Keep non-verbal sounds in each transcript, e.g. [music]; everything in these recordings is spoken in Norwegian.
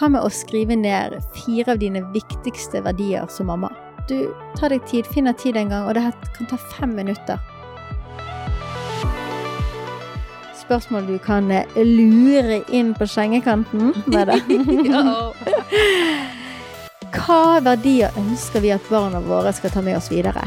hva med å skrive ned fire av dine viktigste verdier som mamma? Du, ta deg tid, finn deg tid en gang, og det her kan ta fem minutter. Spørsmål du kan eh, lure inn på sengekanten [laughs] med det. [laughs] Hva verdier ønsker vi at barna våre skal ta med oss videre?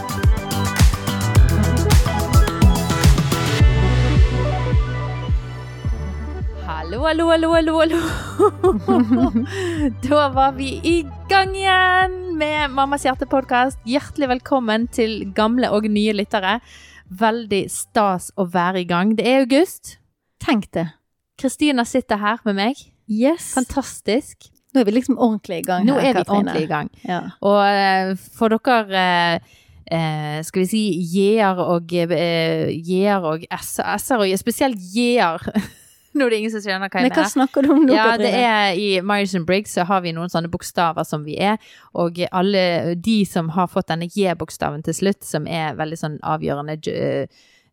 Hallo, hallo, hallo, hallo, hallo. [laughs] Da var vi i gang igjen med Mammas hjerte-podkast. Hjertelig velkommen til gamle og nye lyttere. Veldig stas å være i gang. Det er august. Tenk det. Kristina sitter her med meg. Yes. Fantastisk. Nå er vi liksom ordentlig i gang Nå her, er vi Katrine. ordentlig i gang. Ja. Og eh, for dere eh, eh, skal vi si J-er og eh, og S-er og spesielt J-er. [laughs] [laughs] Nå er det ingen som skjønner hva Men hva snakker du om nå, Ja, det er I Myers and Briggs så har vi noen sånne bokstaver som vi er, og alle de som har fått denne J-bokstaven til slutt, som er veldig sånn avgjørende,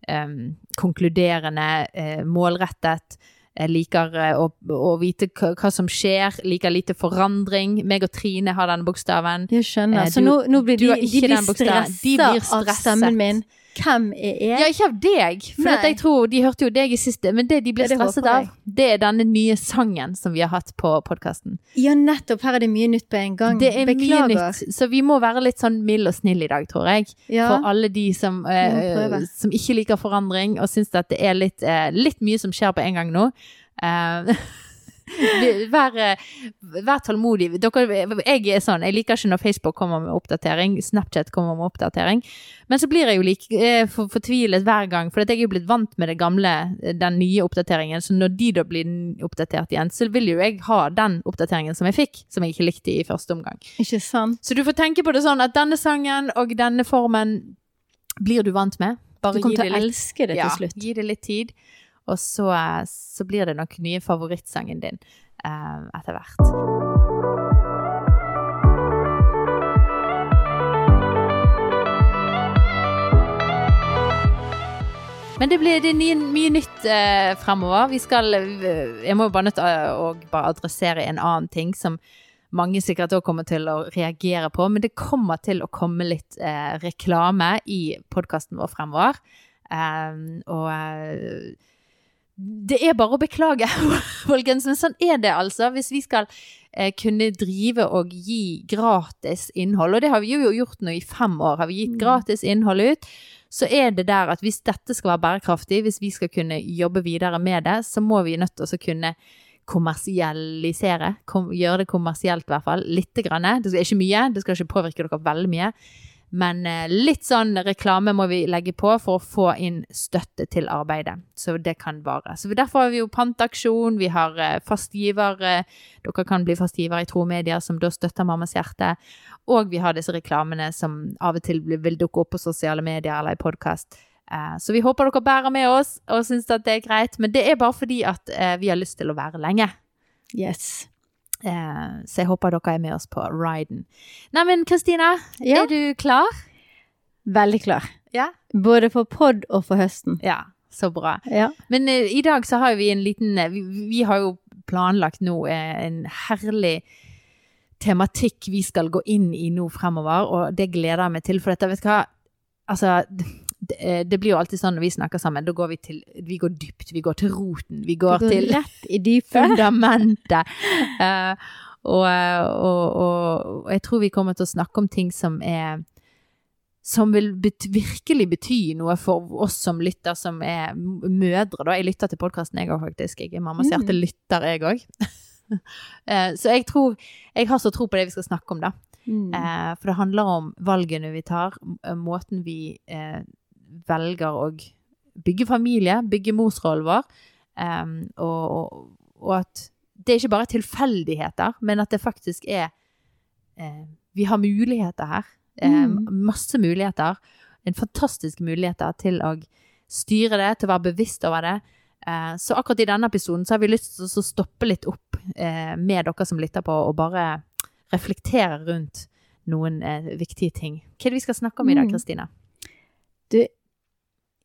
em, konkluderende, uh, målrettet, eh, liker å, å vite hva, som skjer, liker lite forandring. Meg og Trine har denne bokstaven. Jeg skjønner. Du, Så nå, nå blir de, de blir. Stressa av stemmen min. Hvem er jeg? Ja, ikke av deg, for jeg tror de hørte jo deg i siste, men det de ble det stresset av, det er denne nye sangen som vi har hatt på podkasten. Ja, nettopp. Her er det mye nytt på en gang. Det er Beklager. mye nytt, så vi må være litt sånn mild og snill i dag, tror jeg. Ja. For alle de som, eh, som ikke liker forandring, og syns at det er litt, eh, litt mye som skjer på en gang nå. Eh, [laughs] vær, eh, vær tålmodig. Dere, jeg er sånn, jeg liker ikke når Facebook kommer med oppdatering, Snapchat kommer med oppdatering. Men så blir jeg jo like, eh, for, fortvilet hver gang, for jeg er jo blitt vant med det gamle, eh, den nye oppdateringen. Så når de da blir oppdatert igjen, så vil jo jeg ha den oppdateringen som jeg fikk, som jeg ikke likte i første omgang. Ikke sant? Så du får tenke på det sånn at denne sangen og denne formen blir du vant med. Bare Du kommer til å elske det ja, til slutt. gi det litt tid, og så, så blir det nok nye favorittsangen din eh, etter hvert. Men det blir det nye, mye, nytt eh, fremover. Vi skal eh, Jeg må jo bare nødt til å, å bare adressere en annen ting som mange sikkert også kommer til å reagere på, men det kommer til å komme litt eh, reklame i podkasten vår fremover. Um, og eh, det er bare å beklage, [laughs] folkens, men sånn er det altså. Hvis vi skal eh, kunne drive og gi gratis innhold, og det har vi jo gjort nå i fem år, har vi gitt Mm. gratis innhold ut, så er det der at hvis dette skal være bærekraftig, hvis vi skal kunne jobbe videre med det, så må vi nødt til å kunne kommersialisere. Kom, gjøre det kommersielt, i hvert fall. lite grann. Det skal ikke mye, det skal ikke påvirke dere veldig mye. Men eh, litt sånn reklame må vi legge på for å få inn støtte til arbeidet. Så det kan vare. Så derfor har vi jo pantaksjon, vi har eh, fastgiver. Eh, dere kan bli fastgiver i Tro Media, som da støtter Mammas hjerte. Og vi har disse reklamene som av og til vil dukke opp på sosiale medier eller i podkast. Så vi håper dere bærer med oss og syns at det er greit. Men det er bare fordi at vi har lyst til å være lenge. Yes. Eh, så jeg håper dere er med oss på riden. Neimen, Kristina, Ja. er du klar? Veldig klar. Ja. Både for pod og for høsten. Ja, så bra. Ja. Men eh, i dag så har vi en liten eh, vi, vi har jo planlagt nå eh, en herlig tematikk vi skal gå inn i nå fremover, og det gleder jeg meg til. For dette, vet du hva, altså det, eh, det blir jo alltid sånn når vi snakker sammen, da går vi til Vi går dypt, vi går til roten, vi går, går til rett i dypet. fundamentet. Uh, [laughs] og, og, og, og jeg tror vi kommer til å snakke om ting som er som vil bet virkelig bety noe for oss som lytter, som er mødre. da. Jeg lytter til podkasten, jeg òg, faktisk. Jeg er mammas Mm. hjerte lytter, jeg òg. [laughs] så jeg tror Jeg har så tro på det vi skal snakke om, da. Mm. Eh, for det handler om valgene vi tar, eh, måten vi eh, velger å bygge familie, bygge morsrollen vår, um, og, og, og at det er ikke bare tilfeldigheter, men at det faktisk er eh, Vi har muligheter her. Eh, Mm. Masse muligheter. En fantastisk muligheter til å styre det, til å være bevisst over det. Eh, så akkurat i denne episoden så har vi lyst til å stoppe litt opp eh, med dere som lytter på, og bare reflektere rundt noen eh, viktige ting. Hva er det vi skal snakke om i dag, Mm. Kristine?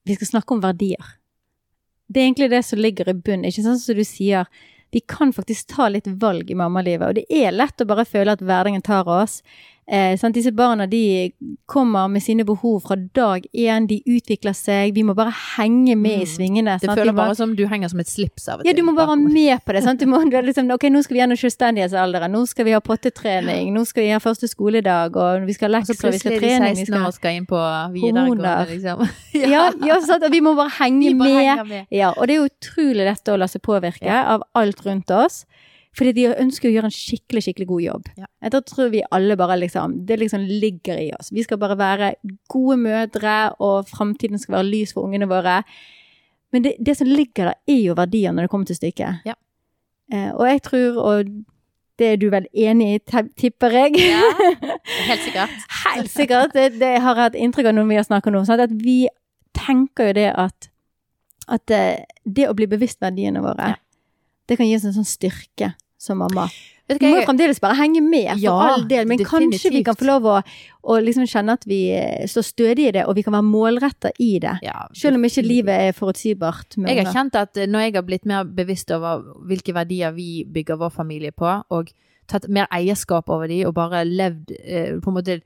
Vi skal snakke om verdier. Det er egentlig det som ligger i bunnen. Ikke sånn som du sier, vi kan faktisk ta litt valg i mammalivet, og det er lett å bare føle at hverdagen tar oss. Eh, sant? Disse barna de kommer med sine behov fra dag én, de utvikler seg, vi må bare henge med i Mm. svingene. Det sant? Det føler bare som du henger som et slips av og Ja, du må bare være bakover. med på det. sant? Du må, du liksom, ok, nå skal vi gjennom selvstendighetsalderen, nå skal vi ha pottetrening, nå skal vi ha første skoledag, og vi skal ha lekser, vi skal trening, vi skal og skal inn på videregående, liksom. [laughs] Ja, ja sant? og vi må bare henge Vi bare med. henger med. Ja, og det er utrolig lett å la seg påvirke av alt rundt oss. Fordi de ønsker å gjøre en skikkelig, skikkelig god jobb. Ja. Da tror vi alle bare liksom Det liksom ligger i oss. Vi skal bare være gode mødre, og framtiden skal være lys for ungene våre. Men det, det som ligger der, er jo verdier når det kommer til stykket. Ja. Eh, og jeg tror, og det er du vel enig i, tipper jeg? Ja, [laughs] helt sikkert. Helt sikkert. Det, det har jeg hatt inntrykk av når vi har snakket nå. Sånn At vi tenker jo det at, at eh, det å bli bevisst verdiene våre, Ja. det kan gi oss en sånn styrke som mamma. Vet du må jo fremdeles bare henge med, for Ja, all del. Men kanskje vi kan få lov å, å liksom kjenne at vi eh, står stødig i det, og vi kan være målretta i det. ja, Selv om ikke livet er forutsigbart. Jeg har kjent at eh, når jeg har blitt mer bevisst over hvilke verdier vi bygger vår familie på, og tatt mer eierskap over de, og bare levd eh, på en måte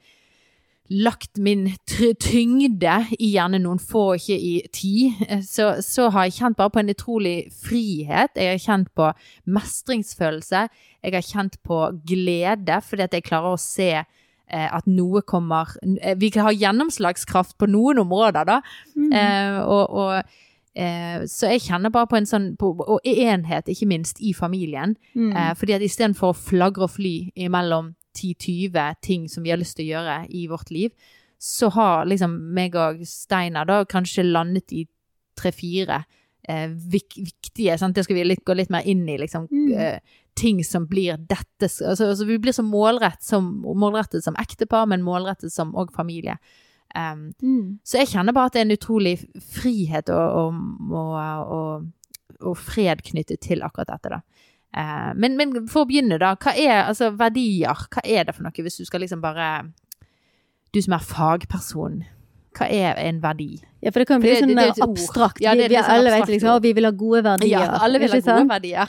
lagt min tyngde i gjerne noen få, ikke i ti, eh, så, så har jeg kjent bare på en utrolig frihet. Jeg har kjent på mestringsfølelse. Jeg har kjent på glede, fordi at jeg klarer å se eh, at noe kommer eh, Vi har gjennomslagskraft på noen områder, da. Mm. Eh, og, og eh, så jeg kjenner bare på en sånn på, Og enhet, ikke minst, i familien. Mm. Eh, fordi at istedenfor å flagre og fly imellom 10-20 ting som vi har lyst til å gjøre i vårt liv, så har liksom meg og Steinar da kanskje landet i tre-fire eh, vik viktige sant? Det skal vi litt, gå litt mer inn i, liksom. Mm. Eh, ting som blir dette altså, altså Vi blir så målrett som, målrettet som ektepar, men målrettet som òg familie. Um, Mm. så jeg kjenner bare at det er en utrolig frihet og, og, og, og, fred knyttet til akkurat dette, da. Eh, men, men for å begynne, da. Hva er altså verdier? Hva er det for noe, hvis du skal liksom bare Du som er fagperson. Hva er en verdi? Ja, for det kan jo bli det- sånn det- det abstrakt. Ja, det vi, sånn alle vet liksom at vi vil ha gode verdier. Ja, alle vil ha gode sant? verdier.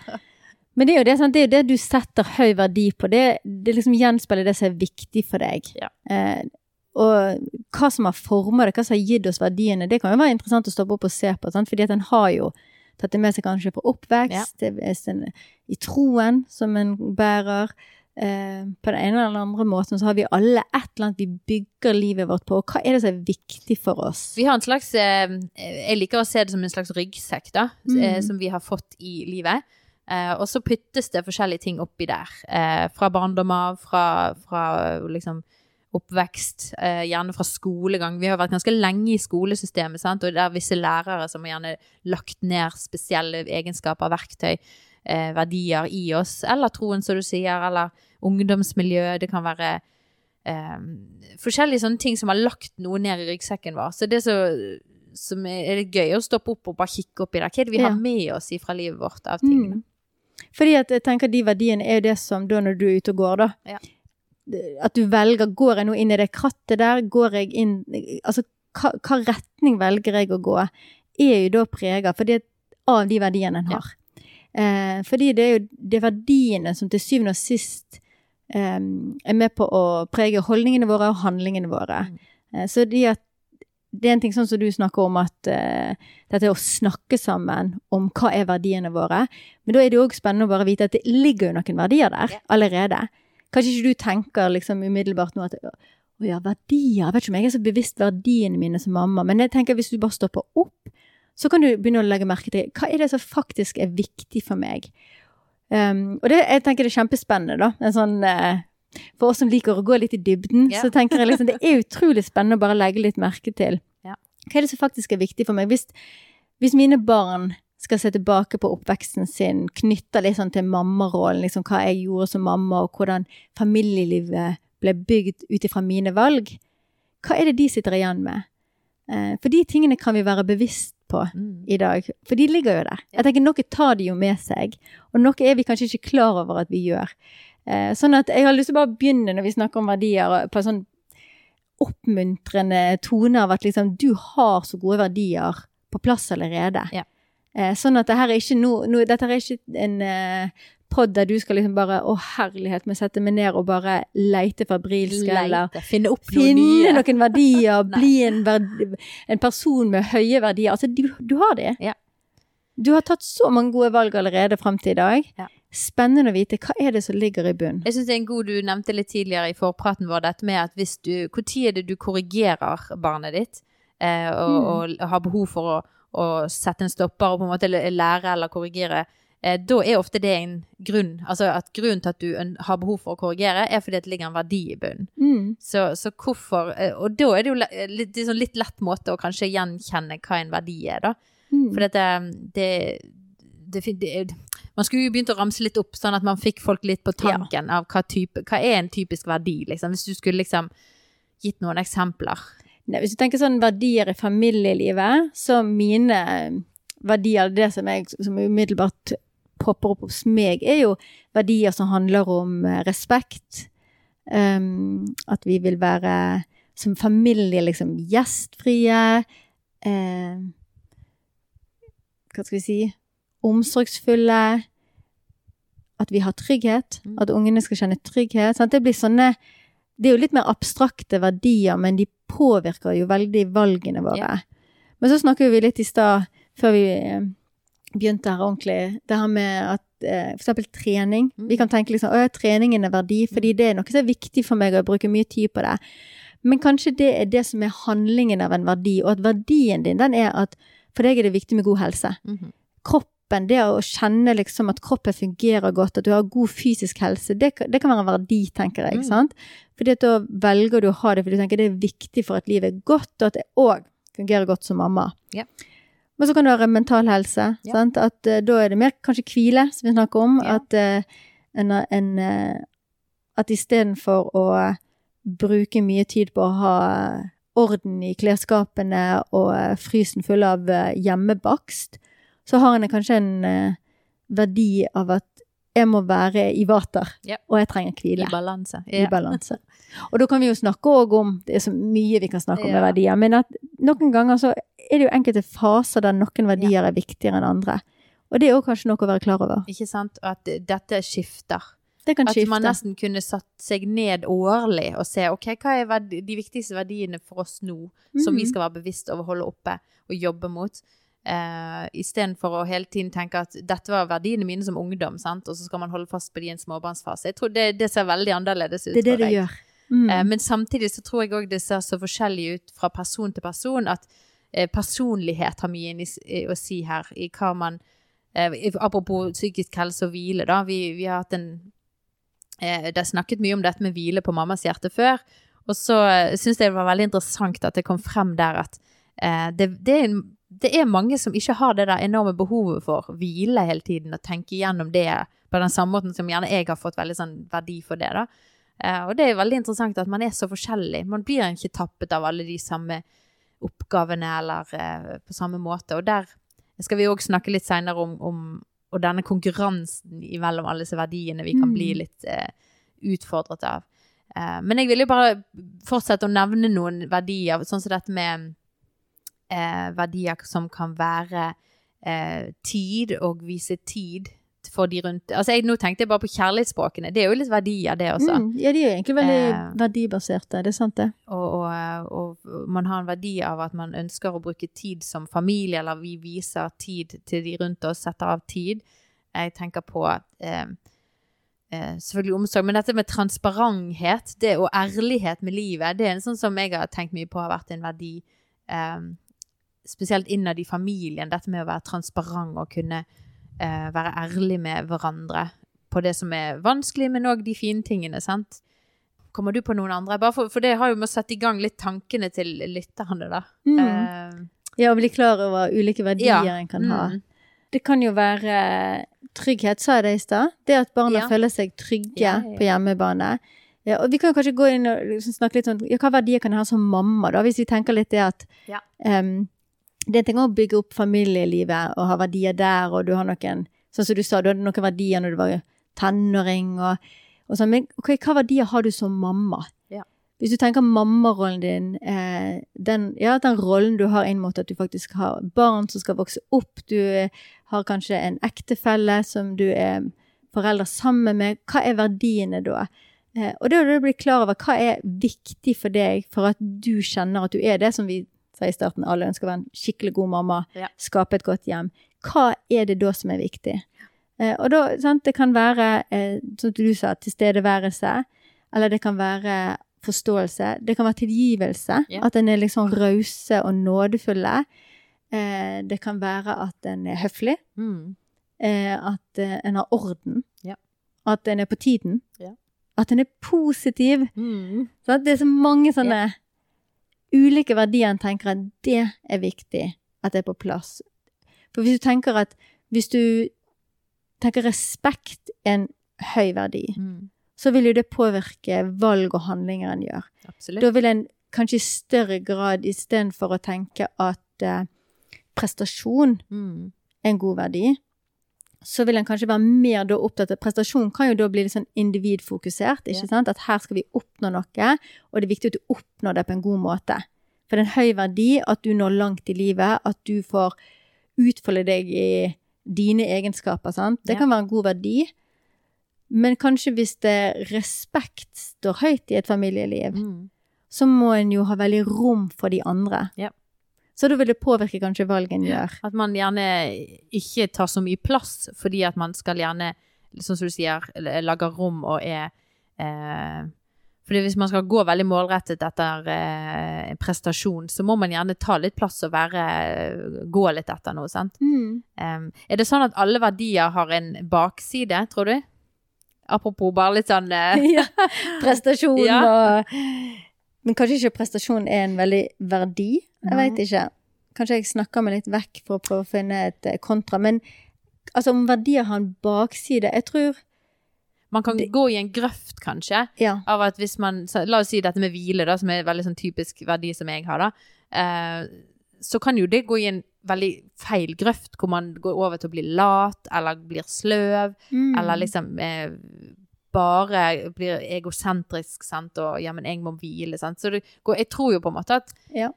Men det er jo det, sant? det er jo det du setter høy verdi på. Det, det liksom gjenspeiler det som er viktig for deg. Ja. Eh, og hva som har formet det, hva som har gitt oss verdiene, det kan jo være interessant å stoppe opp og se på. Sant? Fordi at en har jo tatt det med seg kanskje på oppvekst, det sånn, i troen som en bærer. Eh, på den ene eller andre måten så har vi alle et eller annet vi bygger livet vårt på. Og hva er det som er viktig for oss? Vi har en slags eh, Jeg liker å se det som en slags ryggsekk, da. Mm. eh, Som vi har fått i livet. Og så puttes det forskjellige ting oppi der. Fra barndom av, fra, fra liksom oppvekst, eh, gjerne fra skolegang. Vi har vært ganske lenge i skolesystemet, sant? og det er visse lærere som har gjerne lagt ned spesielle egenskaper, verktøy, eh, verdier i oss. Eller troen, som du sier, eller ungdomsmiljø. Det kan være eh, forskjellige sånne ting som har lagt noe ned i ryggsekken vår. Så det så som er, er gøy å stoppe opp og bare kikke opp i det. Hva er det vi har med oss fra livet vårt av ting? Mm. Fordi at jeg tenker de verdiene er jo det som da når du er ute og går, da. Ja. At du velger Går jeg nå inn i det krattet der? Går jeg inn Altså hva, hva retning velger jeg å gå? Er jo da prega av de verdiene en har. Eh, fordi det er jo det er verdiene som til syvende og sist eh, er med på å prege holdningene våre og handlingene våre. Mm. Eh, så de at det er en ting sånn som du snakker om, at eh, dette å snakke sammen om hva er verdiene våre. Men da er det òg spennende å bare vite at det ligger jo noen verdier der Ja. allerede. Kanskje ikke du tenker liksom umiddelbart nå at å ja, verdier. Jeg vet ikke om jeg er så bevisst verdiene mine som mamma, men jeg tenker hvis du bare stopper opp, så kan du begynne å legge merke til hva er det som faktisk er viktig for meg. Um, og det, jeg tenker det er kjempespennende, da. En sånn uh, for oss som liker å gå litt i dybden, Ja. så tenker jeg liksom det er utrolig spennende å bare legge litt merke til. Ja. Hva er det som faktisk er viktig for meg? Hvis, hvis mine barn skal se tilbake på oppveksten sin, knytta litt sånn til mammarollen, liksom hva jeg gjorde som mamma, og hvordan familielivet ble bygd ut ifra mine valg, hva er det de sitter igjen med? Eh, for de tingene kan vi være bevisst på Mm. i dag, for de ligger jo der. Jeg tenker Noe tar de jo med seg, og noe er vi kanskje ikke klar over at vi gjør. Eh, sånn at jeg har lyst til å bare begynne når vi snakker om verdier, på en sånn oppmuntrende tone av at liksom du har så gode verdier på plass allerede. Ja. Eh, sånn at dette er ikke no, no, dette er ikke en eh, pod der du skal liksom bare Å, herlighet, vi setter sette meg ned og bare leite febrilsk, eller finne opp noe finne nye. noen verdier, [laughs] bli en, verdi, en person med høye verdier. Altså, du, du har det. Ja. Du har tatt så mange gode valg allerede fram til i dag. Ja. Spennende å vite hva er det som ligger i bunnen. Jeg synes det er en god du nevnte litt tidligere i forpraten vår, dette med at hvis du Når er det du korrigerer barnet ditt, eh, og, Mm. og har behov for å, å sette en stopper og på en måte lære eller korrigere, eh, da er ofte det en grunn. Altså at grunnen til at du har behov for å korrigere, er fordi det ligger en verdi i bunnen. Mm. Så, så hvorfor eh, Og da er det jo le- litt, det sånn litt lett måte å kanskje gjenkjenne hva en verdi er, da. Mm. For dette, det, det, det Man skulle jo begynt å ramse litt opp, sånn at man fikk folk litt på tanken av hva, type, hva er en typisk verdi, liksom. Hvis du skulle liksom gitt noen eksempler. Hvis du tenker sånn verdier i familielivet, så mine verdier, det som, jeg, som umiddelbart popper opp hos meg, er jo verdier som handler om eh, respekt. Um, at vi vil være som familie liksom gjestfrie. eh, hva skal vi si Omsorgsfulle. At vi har trygghet. Mm. At ungene skal kjenne trygghet. Sant? Det blir sånne Det er jo litt mer abstrakte verdier, men de påvirker jo veldig valgene våre. Ja. Men så snakker vi litt i stad, før vi eh, begynte her ordentlig, det her med at eh, for eksempel trening. Mm. Vi kan tenke liksom at treningen er verdi, fordi det er noe som er viktig for meg, og jeg bruker mye tid på det. Men kanskje det er det som er handlingen av en verdi, og at verdien din, den er at for deg er det viktig med god helse. Mhm. Kroppen, det å kjenne liksom at kroppen fungerer godt, at du har god fysisk helse, det, det kan være en verdi, tenker jeg. Mm. sant? Fordi at da velger du å ha det fordi du tenker det er viktig for at livet er godt, og at det òg fungerer godt som mamma. Ja. Men så kan det være mental helse. Ja. Sant? At uh, da er det mer kanskje hvile, som vi snakker om. Ja. At uh, en, en uh, At istedenfor å bruke mye tid på å ha orden i klesskapene og frysen full av hjemmebakst, så har en kanskje en eh, verdi av at jeg må være i vater, Ja. og jeg trenger hvile I balanse. i balanse. [laughs] Og da kan vi jo snakke òg om Det er så mye vi kan snakke om med verdier, men at noen ganger så er det jo enkelte faser der noen verdier er viktigere enn andre. Og det er òg kanskje noe å være klar over. Ikke sant? Og at dette skifter. Det kan At skifte. man nesten kunne satt seg ned årlig og se ok, hva er verdi, de viktigste verdiene for oss nå, som vi Mhm. skal være bevisst over å holde oppe og jobbe mot. Uh, Istedenfor å hele tiden tenke at dette var verdiene mine som ungdom, sant? og så skal man holde fast på de i en småbarnsfase. Jeg tror det, det ser veldig annerledes ut Det er det for det deg. gjør. Mm. Eh, men samtidig så tror jeg òg det ser så forskjellig ut fra person til person at eh, personlighet har mye i, i, å si her, i hva man eh, Apropos psykisk helse og hvile, da. Vi, vi har hatt en eh, Det er snakket mye om dette med hvile på mammas hjerte før. Og så uh, syns jeg det var veldig interessant at det kom frem der at eh, det, det, er, en- det er mange som ikke har det der enorme behovet for hvile hele tiden, og tenke igjennom det på den samme måten som gjerne jeg har fått veldig sånn verdi for det, da. Eh, og det er veldig interessant at man er så forskjellig. Man blir ikke tappet av alle de samme oppgavene eller eh, på samme måte. Og der skal vi òg snakke litt seinere om, om og denne konkurransen mellom alle disse verdiene vi kan Mm. bli litt eh, utfordret av. Eh, men jeg vil jo bare fortsette å nevne noen verdier, sånn som dette med eh, verdier som kan være eh, tid, og vise tid for de rundt Altså, jeg, nå tenkte jeg bare på kjærlighetsspråkene. Det er jo litt verdier, det også. Mm. Ja, de er jo egentlig veldig Eh. verdibaserte, det er sant det. Og, og, og man har en verdi av at man ønsker å bruke tid som familie, eller vi viser tid til de rundt oss, setter av tid. Jeg tenker på eh, eh, selvfølgelig omsorg, men dette med transparenthet det, og ærlighet med livet, det er en sånn som jeg har tenkt mye på har vært en verdi. Spesielt innad i familien, dette med å være transparent og kunne eh, være ærlig med hverandre på det som er vanskelig, men òg de fine tingene, sant. Kommer du på noen andre? Bare for, for det har jo med å sette i gang litt tankene til lytterne, da. Mm. Eh, Ja, å bli klar over ulike verdier Ja. en kan ha. mm. Det kan jo være trygghet, sa jeg det i stad. Det at barna Ja. føler seg trygge Ja, på hjemmebane. Ja, og vi kan kanskje gå inn og liksom snakke litt om ja, Hva verdier kan jeg ha som mamma, da? Hvis vi tenker litt det at Ja. Det er en ting å bygge opp familielivet og ha verdier der, og du har noen Sånn som du sa, du hadde noen verdier når du var tenåring og, og sånn. Men okay, hva verdier har du som mamma? Ja. Hvis du tenker mammarollen din, eh, den, ja, den rollen du har inn mot at du faktisk har barn som skal vokse opp, du har kanskje en ektefelle som du er foreldre sammen med, hva er verdiene da? Eh, og da er du å bli klar over hva er viktig for deg for at du kjenner at du er det som vi sa i starten, alle ønsker å være en skikkelig god mamma, Ja. skape et godt hjem. Hva er det da som er viktig? Eh, og da, sant, det kan være, eh, som du sa, tilstedeværelse, eller det kan være forståelse, det kan være tilgivelse, Ja. at en er liksom rause og nådefulle. Eh, det kan være at en er høflig, Mm. eh, at eh, en har orden, Ja. at en er på tiden, at en er positiv. Mm. Det er så mange sånne ulike verdier en tenker at det er viktig at det er på plass. For hvis du tenker at hvis du tenker respekt er en høy verdi, Mm. så vil jo det påvirke valg og handlinger en gjør. Absolutt. Da vil en kanskje i større grad istedenfor å tenke at eh, prestasjon Mm. er en god verdi, så vil en kanskje være mer da opptatt av Prestasjon kan jo da bli litt sånn individfokusert, ikke sant? At her skal vi oppnå noe, og det er viktig at du oppnår det på en god måte. For det er en høy verdi at du når langt i livet, at du får utfolde deg i dine egenskaper, sant? Det kan være en god verdi. Men kanskje hvis det respekt står høyt i et familieliv, Mm. så må en jo ha veldig rom for de andre. Ja. Så da vil det påvirke kanskje valg en gjør. At man gjerne ikke tar så mye plass, fordi at man skal gjerne, sånn som du sier, lage rom og er eh, fordi hvis man skal gå veldig målrettet etter eh, prestasjon, så må man gjerne ta litt plass og være, gå litt etter noe, sant? Mm. Um, er det sånn at alle verdier har en bakside, tror du? Apropos bare litt sånn eh, [laughs] ja. Prestasjon [laughs] Ja. og Men kanskje ikke prestasjon er en veldig verdi? Jeg veit ikke. Kanskje jeg snakker meg litt vekk for å prøve å finne et eh, kontra. Men altså, om verdier har en bakside Jeg tror Man kan Det- gå i en grøft, kanskje, Ja. av at hvis man La oss si dette med hvile, da, som er en veldig sånn typisk verdi som jeg har, da. Eh, så kan jo det gå i en veldig feil grøft, hvor man går over til å bli lat, eller blir sløv, Mm. eller liksom eh, bare blir egosentrisk, sant, og ja, men jeg må hvile, sant. Så det går, jeg tror jo på en måte at Ja.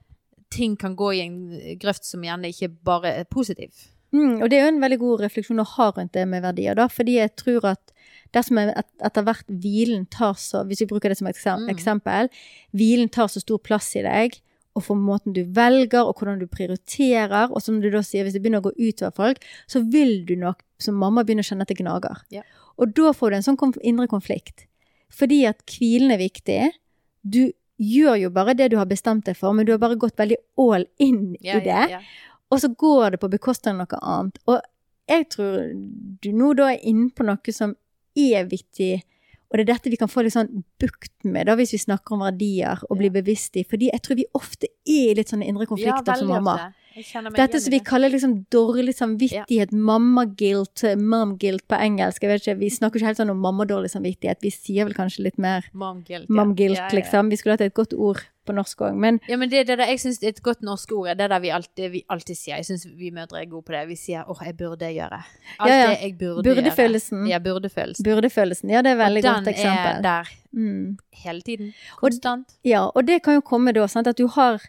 Ting kan gå i en grøft som gjerne ikke bare er positiv. Mm, og det er jo en veldig god refleksjon å ha rundt det med verdier, da. Fordi jeg tror at dersom etter hvert hvilen tar så Hvis vi bruker det som eksempel, Mm. eksempel. Hvilen tar så stor plass i deg, og for måten du velger, og hvordan du prioriterer, og som du da sier, hvis det begynner å gå utover folk, så vil du nok som mamma begynne å kjenne at det gnager. Yeah. Og da får du en sånn konf indre konflikt. Fordi at hvilen er viktig. Du gjør jo bare det du har bestemt deg for, men du har bare gått veldig all in i det. Og så går det på bekostning av noe annet. Og jeg tror du nå da er inne på noe som er viktig, og det er dette vi kan få litt sånn bukt med da, hvis vi snakker om verdier og blir bevisst i. Fordi jeg tror vi ofte er i litt sånne indre konflikter som mamma. Dette som vi kaller liksom dårlig samvittighet, mamma-guilt, mom-guilt på engelsk. Jeg vet ikke, Vi snakker ikke helt sånn om mamma-dårlig samvittighet. Vi sier vel kanskje litt mer Mom guilt. Ja, ja, ja. liksom. Vi skulle hatt et godt ord på norsk òg, men Ja, men det, det der, jeg synes et godt norsk ord er det der vi alltid, vi alltid sier. Jeg syns vi mødre er gode på det. Vi sier 'åh, jeg burde gjøre'. Alt Ja, ja. det jeg burde gjøre. Byrdefølelsen. Ja, burdefølelsen. Burdefølelsen. Ja, det er et veldig Og godt den er der Mm. hele tiden. Og- Konstant. Ja, og det kan jo komme da, sant, at du har,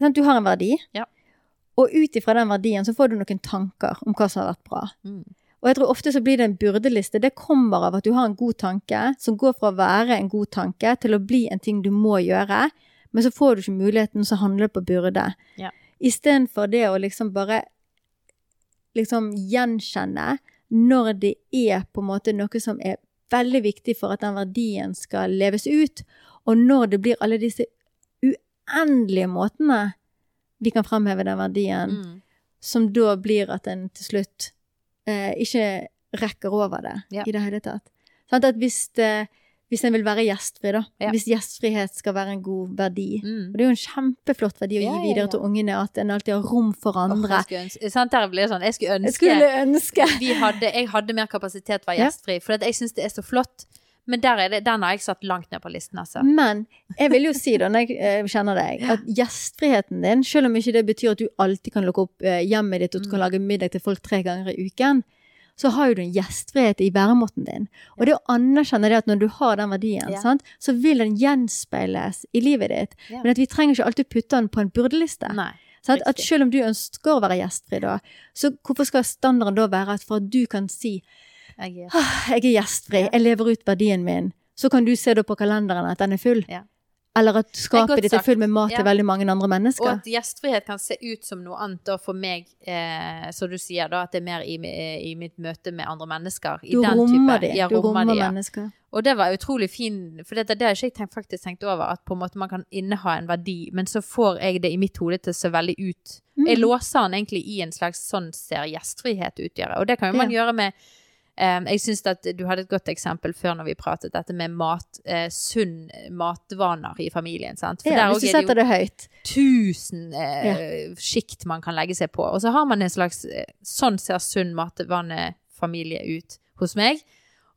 sant, du har en verdi, Ja. Og ut ifra den verdien så får du noen tanker om hva som har vært bra. Mm. Og jeg tror ofte så blir det en byrdeliste. Det kommer av at du har en god tanke, som går fra å være en god tanke til å bli en ting du må gjøre, men så får du ikke muligheten, så handler det på byrde. Ja. Istedenfor det å liksom bare liksom gjenkjenne når det er på en måte noe som er veldig viktig for at den verdien skal leves ut, og når det blir alle disse uendelige måtene vi kan fremheve den verdien, Mm. som da blir at en til slutt eh, ikke rekker over det Ja. i det hele tatt. Sånn At hvis det, Hvis en vil være gjestfri, da. Ja. Hvis gjestfrihet skal være en god verdi. Mm. Og det er jo en kjempeflott verdi å gi videre til ungene, at en alltid har rom for andre. andre. jeg skulle ønske, sant, blir sånn, jeg skulle ønske Jeg skulle ønske vi hadde, jeg hadde mer kapasitet, til å være gjestfri. For jeg syns det er så flott. Men det, den har jeg satt langt ned på listen, altså. Men jeg vil jo si, da, når jeg eh, kjenner deg, at gjestfriheten din, selv om ikke det betyr at du alltid kan lukke opp eh, hjemmet ditt og du Mm. kan lage middag til folk tre ganger i uken, så har jo du en gjestfrihet i væremåten din. Og det å anerkjenne det at når du har den verdien, Ja. sant, så vil den gjenspeiles i livet ditt. Ja. Men at vi trenger ikke alltid putte den på en burdeliste. Nei. At selv om du ønsker å være gjestfri da, så hvorfor skal standarden da være at for at du kan si Jeg er [sighs] jeg er gjestfri, jeg lever ut verdien min, så kan du se da på kalenderen at den er full. Ja. Eller at skapet ditt er fullt full med mat Ja. til veldig mange andre mennesker. Og at gjestfrihet kan se ut som noe annet da for meg, eh, som du sier da, at det er mer i, i mitt møte med andre mennesker. I Du rommer dem. Ja, Du rommer rommer de, ja. mennesker. Og det var utrolig fin, for det, det har ikke jeg tenkt, faktisk tenkt over, at på en måte man kan inneha en verdi, men så får jeg det i mitt hode til å se veldig ut. Mm. Jeg låser den egentlig i en slags sånn ser gjestfrihet utgjøre, og det kan jo man gjøre med eh, jeg synes at du hadde et godt eksempel før når vi pratet dette med mat, eh, sunn matvaner i familien, sant? For Ja, hvis du er det setter det høyt. tusen eh, sjikt man kan legge seg på. Og så har man en slags eh, Sånn ser sunn matvanefamilie ut hos meg.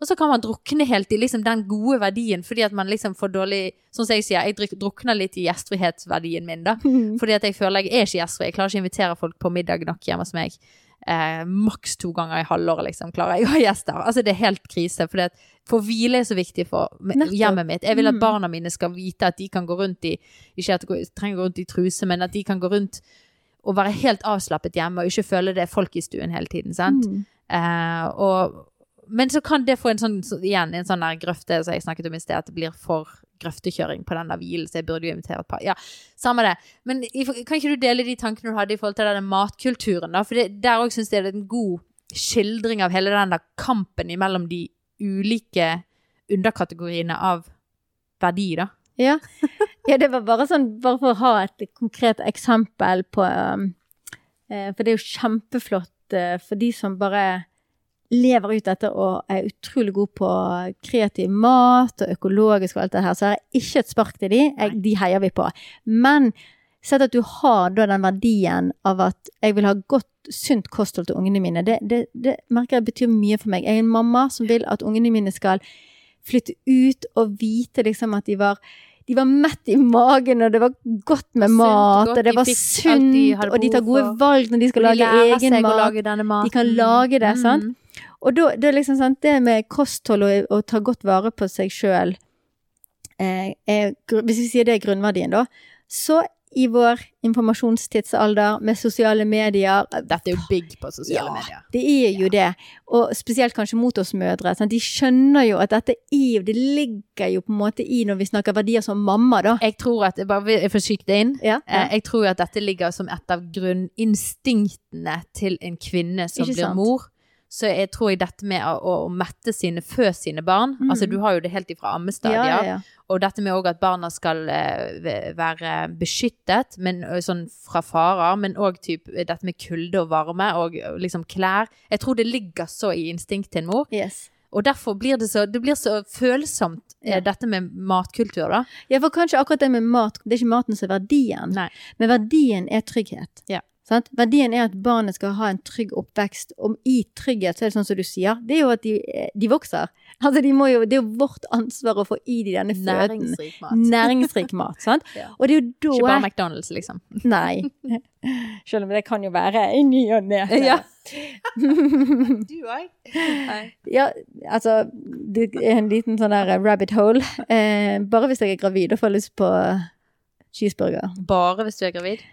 Og så kan man drukne helt i liksom den gode verdien, fordi at man liksom får dårlig Sånn som jeg sier, jeg drukner litt i gjestfrihetsverdien min, da. [laughs] Fordi at jeg føler jeg er ikke gjestfri. Jeg klarer ikke å invitere folk på middag nok hjemme hos meg. Eh, Maks to ganger i halvåret, liksom, klarer jeg å ha gjester. Altså, det er helt krise. Fordi at for hvile er så viktig for hjemmet mitt. Jeg vil at Mm. barna mine skal vite at de kan gå rundt i Ikke at de trenger å gå rundt i truse, men at de kan gå rundt og være helt avslappet hjemme og ikke føle det er folk i stuen hele tiden. sant? Mm. Eh, og, men så kan det få en sånn, så, igjen, en sånn der grøfte som jeg snakket om i sted, at det blir for grøftekjøring på den der hvilen, så jeg burde jo invitere et par. Ja, samme det. Men kan ikke du dele de tankene du hadde i forhold til denne matkulturen, da? For det, der òg syns jeg det er en god skildring av hele den der kampen imellom de ulike underkategoriene av verdi, da. Ja. ja, det var bare sånn, bare for å ha et konkret eksempel på um, For det er jo kjempeflott uh, for de som bare lever ut dette og er utrolig god på kreativ mat og økologisk og alt det her, så er det ikke et spark til de. Jeg, de heier vi på. Men sett at du har da den verdien av at jeg vil ha godt, sunt kosthold til ungene mine. Det, det, det merker jeg betyr mye for meg. Jeg er en mamma som vil at ungene mine skal flytte ut og vite liksom at de var de var mett i magen, og det var godt med Sunt, mat, godt, og det var de sunt, de og de tar gode valg når de skal de lage egen mat. lage. De kan lage det, sant? Og da, det er liksom sant, det med kosthold og å ta godt vare på seg sjøl eh, Hvis vi sier det er grunnverdien, da, så i vår informasjonstidsalder med sosiale medier Dette er jo big på sosiale Ja. medier. Det er jo det. Og spesielt kanskje mot oss mødre. Sant? De skjønner jo at dette er Det ligger jo på en måte i når vi snakker verdier som mamma, da. Jeg tror at, bare jeg får skyte inn, Ja, Eh, Jeg tror at dette ligger som et av grunninstinktene til en kvinne som blir mor. Så jeg tror jeg dette med å, å mette sine, fø sine barn Mm. Altså du har jo det helt ifra ammestadier. ja, ja, ja. Og dette med at barna skal uh, være beskyttet men, sånn fra farer, men òg dette med kulde og varme og liksom klær. Jeg tror det ligger så i instinktet til en mor. Yes. Og derfor blir det så, det blir så følsomt, Ja. dette med matkultur, da. Ja, for kanskje akkurat det med mat, det er ikke maten som er verdien. Nei. Men verdien er trygghet. Ja. Sant? Verdien er at barnet skal ha en trygg oppvekst. Om i trygghet, så er det sånn som du sier, det er jo at de, de vokser. [laughs] Altså, de jo, det er jo vårt ansvar å få i de denne føden. Næringsrik mat. [laughs] Næringsrik mat. [laughs] Ja. Og det er jo da Ikke bare McDonald's, liksom. Nei. Selv om det kan jo være i ny og ne. Ja. Du òg? Ja, altså Det er en liten sånn der rabbit hole. Eh, bare hvis jeg er gravid og får lyst på cheeseburger. Bare hvis du er gravid?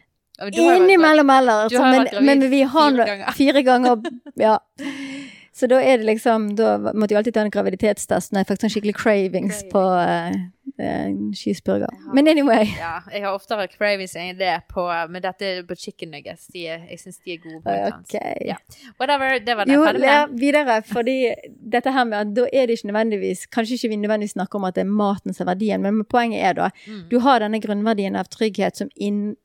Innimellom eller. Du så- har jo Men, men vi har fire ganger. fire ganger. [laughs] Ja. Så da er det liksom Da måtte jeg alltid ta en graviditetstest når jeg fikk sånn skikkelig cravings Craving. på uh, cheeseburger. Har, Men anyway. Ja, jeg har oftere cravings enn det på Men dette er på chicken nuggets. De jeg syns de er gode. på okay. Ok. Ja. Whatever. Det var det. Jo, ja, videre. Fordi dette her med at da er det ikke nødvendigvis Kanskje ikke vi nødvendigvis snakker om at det er maten som er verdien, men poenget er da Mm. du har denne grunnverdien av trygghet som inn,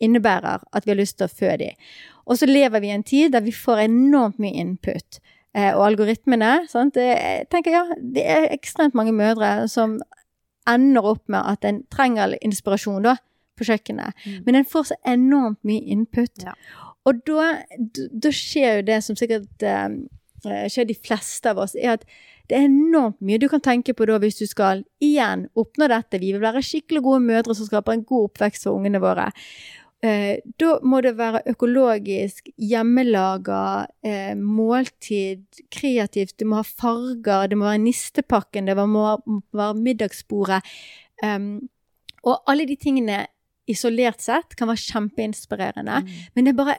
innebærer at vi har lyst til å fø dem. Og så lever vi i en tid der vi får enormt mye input. eh, og algoritmene. Sant? Jeg tenker ja, det er ekstremt mange mødre som ender opp med at en trenger inspirasjon da, på kjøkkenet. Mm. Men en får så enormt mye input. Ja. Og da, da skjer jo det som sikkert eh, eh, skjer de fleste av oss, er at det er enormt mye du kan tenke på da hvis du skal igjen oppnå dette. Vi vil være skikkelig gode mødre som skaper en god oppvekst for ungene våre. Eh, da må det være økologisk, hjemmelaga, eh, måltid, kreativt. Du må ha farger, det må være nistepakken, det må må være middagsbordet. Um, og alle de tingene isolert sett kan være kjempeinspirerende. Mm. Men det er bare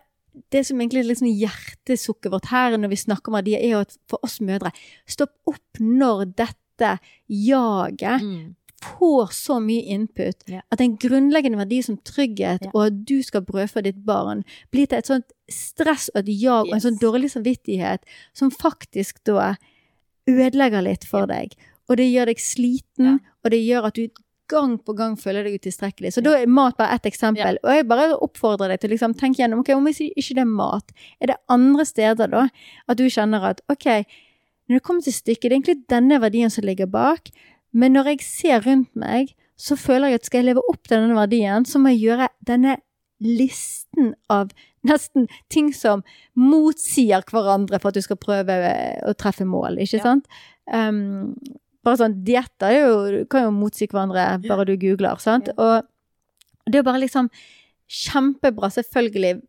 det som egentlig er liksom hjertesukket vårt her når vi snakker om verdier, er jo at for oss mødre Stopp opp når dette jaget Mm. Får så mye input Ja. at en grunnleggende verdi som trygghet Ja. og at du skal brødfø ditt barn, blir til et sånt stress og et jag og en sånn dårlig samvittighet som faktisk da ødelegger litt for deg. Og det gjør deg sliten, Ja. og det gjør at du gang på gang føler deg utilstrekkelig. Så da er mat bare ett eksempel. Og jeg bare oppfordrer deg til å liksom tenke gjennom ok, om ikke ikke det er mat, er det andre steder da at du kjenner at ok, når det kommer til stykket, det er egentlig denne verdien som ligger bak, men når jeg ser rundt meg, så føler jeg at skal jeg leve opp til denne verdien, så må jeg gjøre denne listen av nesten ting som motsier hverandre for at du skal prøve eh, å treffe mål, ikke Ja. sant? Um, bare sånn, dietter er kan jo motsi hverandre bare du googler, sant? Og det er bare liksom kjempebra, selvfølgelig.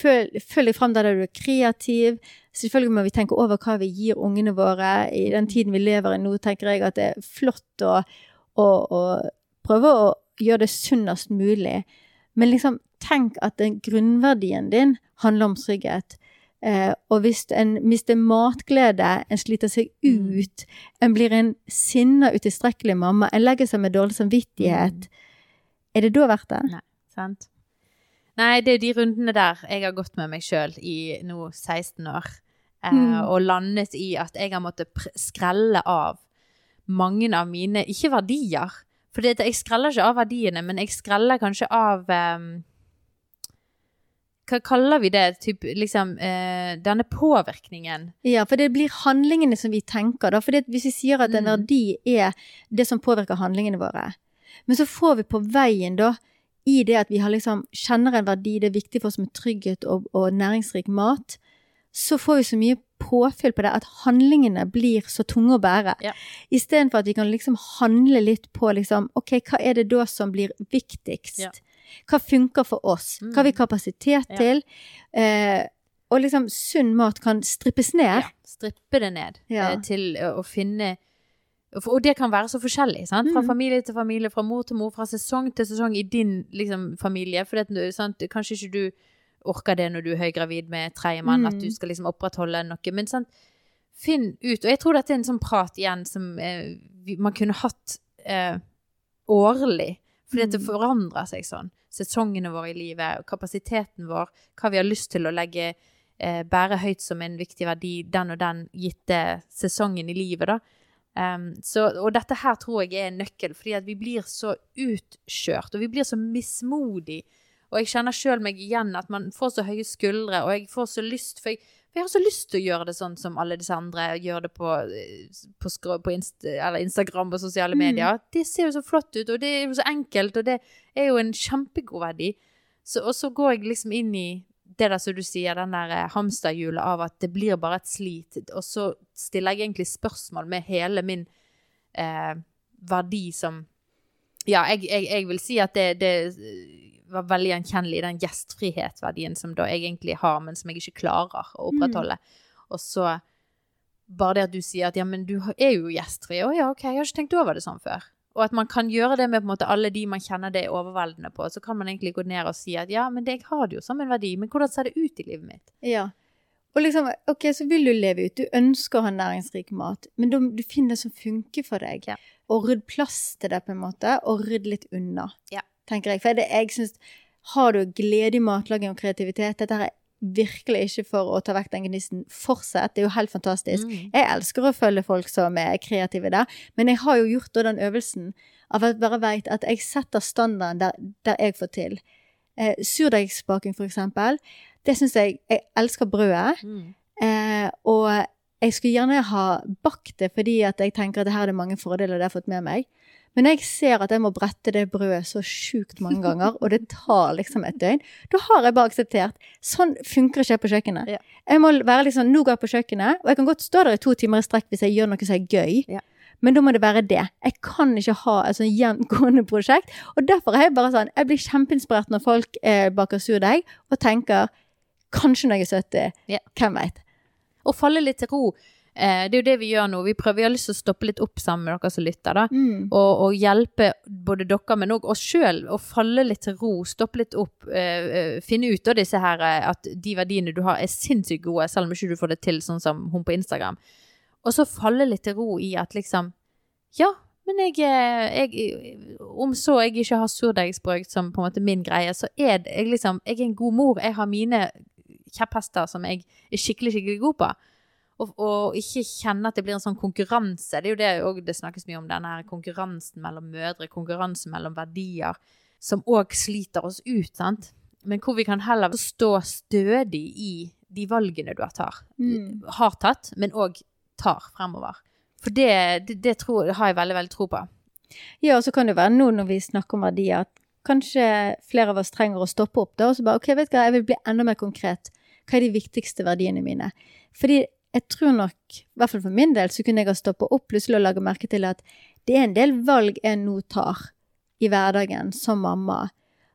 Følg, følg deg frem der du er kreativ. Selvfølgelig må vi tenke over hva vi gir ungene våre. I den tiden vi lever i nå, tenker jeg at det er flott å, å, å prøve å gjøre det sunnest mulig. Men liksom, tenk at den grunnverdien din handler om trygghet. Eh, og hvis en mister matglede, en sliter seg Mm. ut, en blir en sinna, utilstrekkelig mamma, en legger seg med dårlig samvittighet, er det da verdt det? Nei, Sant? Nei, det er de rundene der jeg har gått med meg sjøl i nå 16 år. Eh, Mm. Og landet i at jeg har måttet skrelle av mange av mine Ikke verdier, for det, jeg skreller ikke av verdiene, men jeg skreller kanskje av eh, Hva kaller vi det? Typ, liksom, eh, denne påvirkningen. Ja, for det blir handlingene som vi tenker, da. For hvis vi sier at en Mm. verdi er det som påvirker handlingene våre, men så får vi på veien, da, i det at vi har liksom, kjenner en verdi, det er viktig for oss med trygghet og, og næringsrik mat, så får vi så mye påfyll på det at handlingene blir så tunge å bære. Ja. Istedenfor at vi kan liksom handle litt på liksom, ok, hva er det da som blir viktigst? Ja. Hva funker for oss? Hva har vi Mm. kapasitet Ja. til? Eh, og liksom sunn mat kan strippes ned. Ja, strippe det ned eh, til å, å finne og det kan være så forskjellig, sant? fra Mm. familie til familie, fra mor til mor, fra sesong til sesong i din liksom, familie. For det, sant? kanskje ikke du orker det når du er høygravid med tredjemann, Mm. at du skal liksom opprettholde noe. Men sant? finn ut Og jeg tror dette er en sånn prat igjen som eh, man kunne hatt eh, årlig. Fordi det Mm. forandrer seg sånn. Sesongene våre i livet, kapasiteten vår, hva vi har lyst til å legge eh, bære høyt som en viktig verdi den og den gitte sesongen i livet, da. Um, så, og dette her tror jeg er en nøkkel, fordi at vi blir så utkjørt, og vi blir så mismodig. Og jeg kjenner sjøl meg igjen at man får så høye skuldre, og jeg får så lyst For jeg, for jeg har så lyst til å gjøre det sånn som alle disse andre gjør det på, eh, på, på Inst eller Instagram og sosiale Mm. medier. Det ser jo så flott ut, og det er jo så enkelt, og det er jo en kjempegod verdi. Så, og så går jeg liksom inn i det der som du sier, den der eh, hamsterhjulet av at det blir bare et slit. Og så stiller jeg egentlig spørsmål med hele min eh, verdi som Ja, jeg, jeg, jeg vil si at det, det var veldig gjenkjennelig, den gjestfrihetsverdien som da jeg egentlig har, men som jeg ikke klarer å opprettholde. Og så bare det at du sier at ja, men du er jo gjestfri. Å ja, ok, jeg har ikke tenkt over det sånn før. Og at man kan gjøre det med på en måte alle de man kjenner det er overveldende på. Så kan man egentlig gå ned og si at ja, men det, jeg har det jo som en verdi, men hvordan ser det ut i livet mitt? Ja. Og liksom, ok, så vil du leve ut. Du ønsker å ha næringsrik mat, men du, du finner det som funker for deg. Ja. Og rydd plass til det, på en måte, og rydd litt unna, Ja. tenker jeg. For det, jeg synes, har du glede i matlaging og kreativitet, dette her er virkelig ikke for å ta vekk den gnisten. Fortsett, det er jo helt fantastisk. Mm. Jeg elsker å følge folk som er kreative der, men jeg har jo gjort da den øvelsen av at jeg bare vet at jeg setter standarden der, der jeg får til. Eh, Surdeigsbaking, for eksempel, det syns jeg Jeg elsker brødet. Mm. Eh, og jeg skulle gjerne ha bakt det fordi at jeg tenker at det her er det mange fordeler det har fått med meg. Men jeg ser at jeg må brette det brødet så sjukt mange [laughs] ganger, og det tar liksom et døgn, da har jeg bare akseptert. Sånn funker ikke jeg på kjøkkenet. Ja. Jeg må være liksom, nå går jeg på kjøkkenet, og jeg kan godt stå der i to timer i strekk hvis jeg gjør noe som er gøy. Ja. Men da må det være det. Jeg kan ikke ha et sånn gjengående prosjekt. Og derfor er jeg bare sånn, jeg blir kjempeinspirert når folk eh, baker surdeig, og tenker kanskje når jeg er 70, Yeah. hvem veit. Og falle litt til ro. Eh, det er jo det vi gjør nå. Vi prøver, vi har lyst til å stoppe litt opp sammen med dere som lytter, da. Mm. Og, og hjelpe både dere, men òg oss sjøl, å falle litt til ro, stoppe litt opp. eh, eh, finne ut av disse her, eh, at de verdiene du har er sinnssykt gode, selv om ikke du får det til sånn som hun på Instagram. Og så falle litt til ro i at liksom Ja, men jeg, jeg Om så jeg ikke har surdeigsbrød som på en måte min greie, så er det jeg liksom Jeg er en god mor. Jeg har mine kjepphester som jeg er skikkelig, skikkelig god på. Og, og ikke kjenne at det blir en sånn konkurranse. Det er jo det og det snakkes mye om, denne konkurransen mellom mødre, konkurransen mellom verdier, som òg sliter oss ut, sant. Men hvor vi kan heller stå stødig i de valgene du har, tar, Mm. har tatt, men òg tar fremover. For det, det, det tror, har jeg veldig, veldig tro på. Ja, og så kan det være nå når vi snakker om verdier, at kanskje flere av oss trenger å stoppe opp da, og så bare, ok, vet du hva, jeg vil bli enda mer konkret. Hva er de viktigste verdiene mine? Fordi jeg tror nok, i hvert fall for min del, så kunne jeg ha stoppa opp plutselig og lage merke til at det er en del valg jeg nå tar i hverdagen som mamma,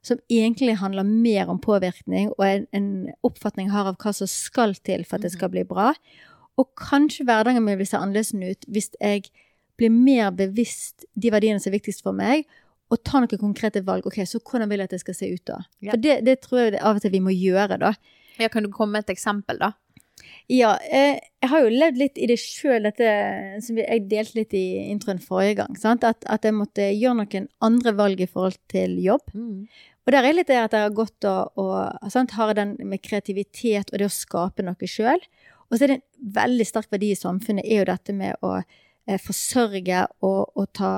som egentlig handler mer om påvirkning og en, en oppfatning jeg har av hva som skal til for at det skal bli bra. Og kanskje hverdagen min vil se annerledes ut hvis jeg blir mer bevisst de verdiene som er viktigst for meg, og tar noen konkrete valg. Ok, så hvordan vil jeg at det skal se ut da? Ja. For det, det tror jeg det av og til vi må gjøre, da. Ja, kan du komme med et eksempel, da? Ja, eh, jeg har jo levd litt i det sjøl, dette som jeg delte litt i introen forrige gang. Sant? At, at jeg måtte gjøre noen andre valg i forhold til jobb. Og der er litt det at jeg har gått og, og sant, har den med kreativitet og det å skape noe sjøl. Og så er det en veldig sterk verdi i samfunnet er jo dette med å eh, forsørge og, og ta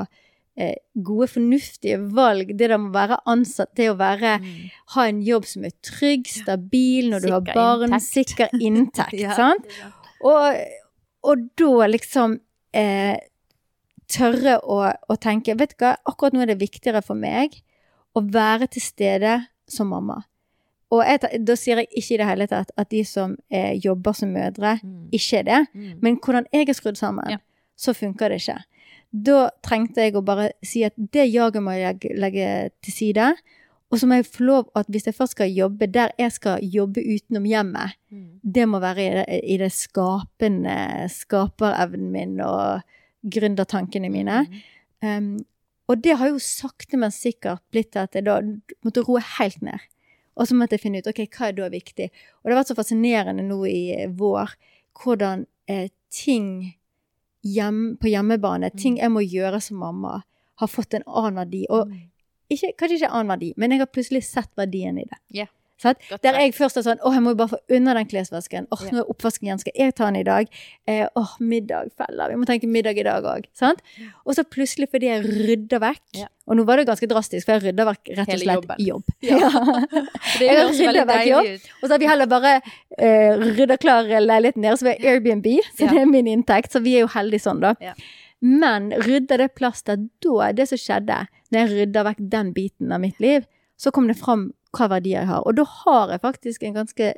eh, gode, fornuftige valg. Det å være ansatt, det å være, ha en jobb som er trygg, stabil når du har barn, inntekt. sikker [laughs] inntekt. Ja. sant? Og, og da liksom eh, tørre å, å tenke Vet du hva, akkurat nå er det viktigere for meg å være til stede som mamma. Og jeg, da sier jeg ikke i det hele tatt at de som eh, jobber som mødre, ikke er det. Men hvordan jeg er skrudd sammen, Ja. så funker det ikke. Da trengte jeg å bare si at det jaget må jeg legge til side. Og så må jeg få lov at hvis jeg først skal jobbe der jeg skal jobbe utenom hjemmet, det må være i det, i det skapende, skaperevnen min og gründertankene mine. Um, og det har jo sakte, men sikkert blitt til at jeg da måtte roe helt ned. Og så måtte jeg finne ut ok, hva er da viktig. Og det har vært så fascinerende nå i vår hvordan eh, ting hjem, på hjemmebane, ting jeg må gjøre som mamma, har fått en annen verdi. Og ikke, kanskje ikke annen verdi, men jeg har plutselig sett verdien i det. Ja. Der jeg først er sånn Åh, jeg må jo bare få unna den klesvasken. Åh, nå er oppvasken igjen. Skal jeg ta den i dag? Eh, åh, middag feller. Vi må tenke middag i dag òg. Og så plutselig fordi jeg rydder vekk Ja. Og nå var det ganske drastisk, for jeg rydder vekk rett og slett jobb. [laughs] Ja. Det høres [laughs] veldig deilig ut. Og så har vi heller bare eh, rydda klar leiligheten deres ved Airbnb, så Ja. det er min inntekt. Så vi er jo heldige sånn, da. Ja. Men rydda det plass der da, det som skjedde, når jeg rydda vekk den biten av mitt liv, så kom det fram hva verdier jeg har. Og da har jeg faktisk en ganske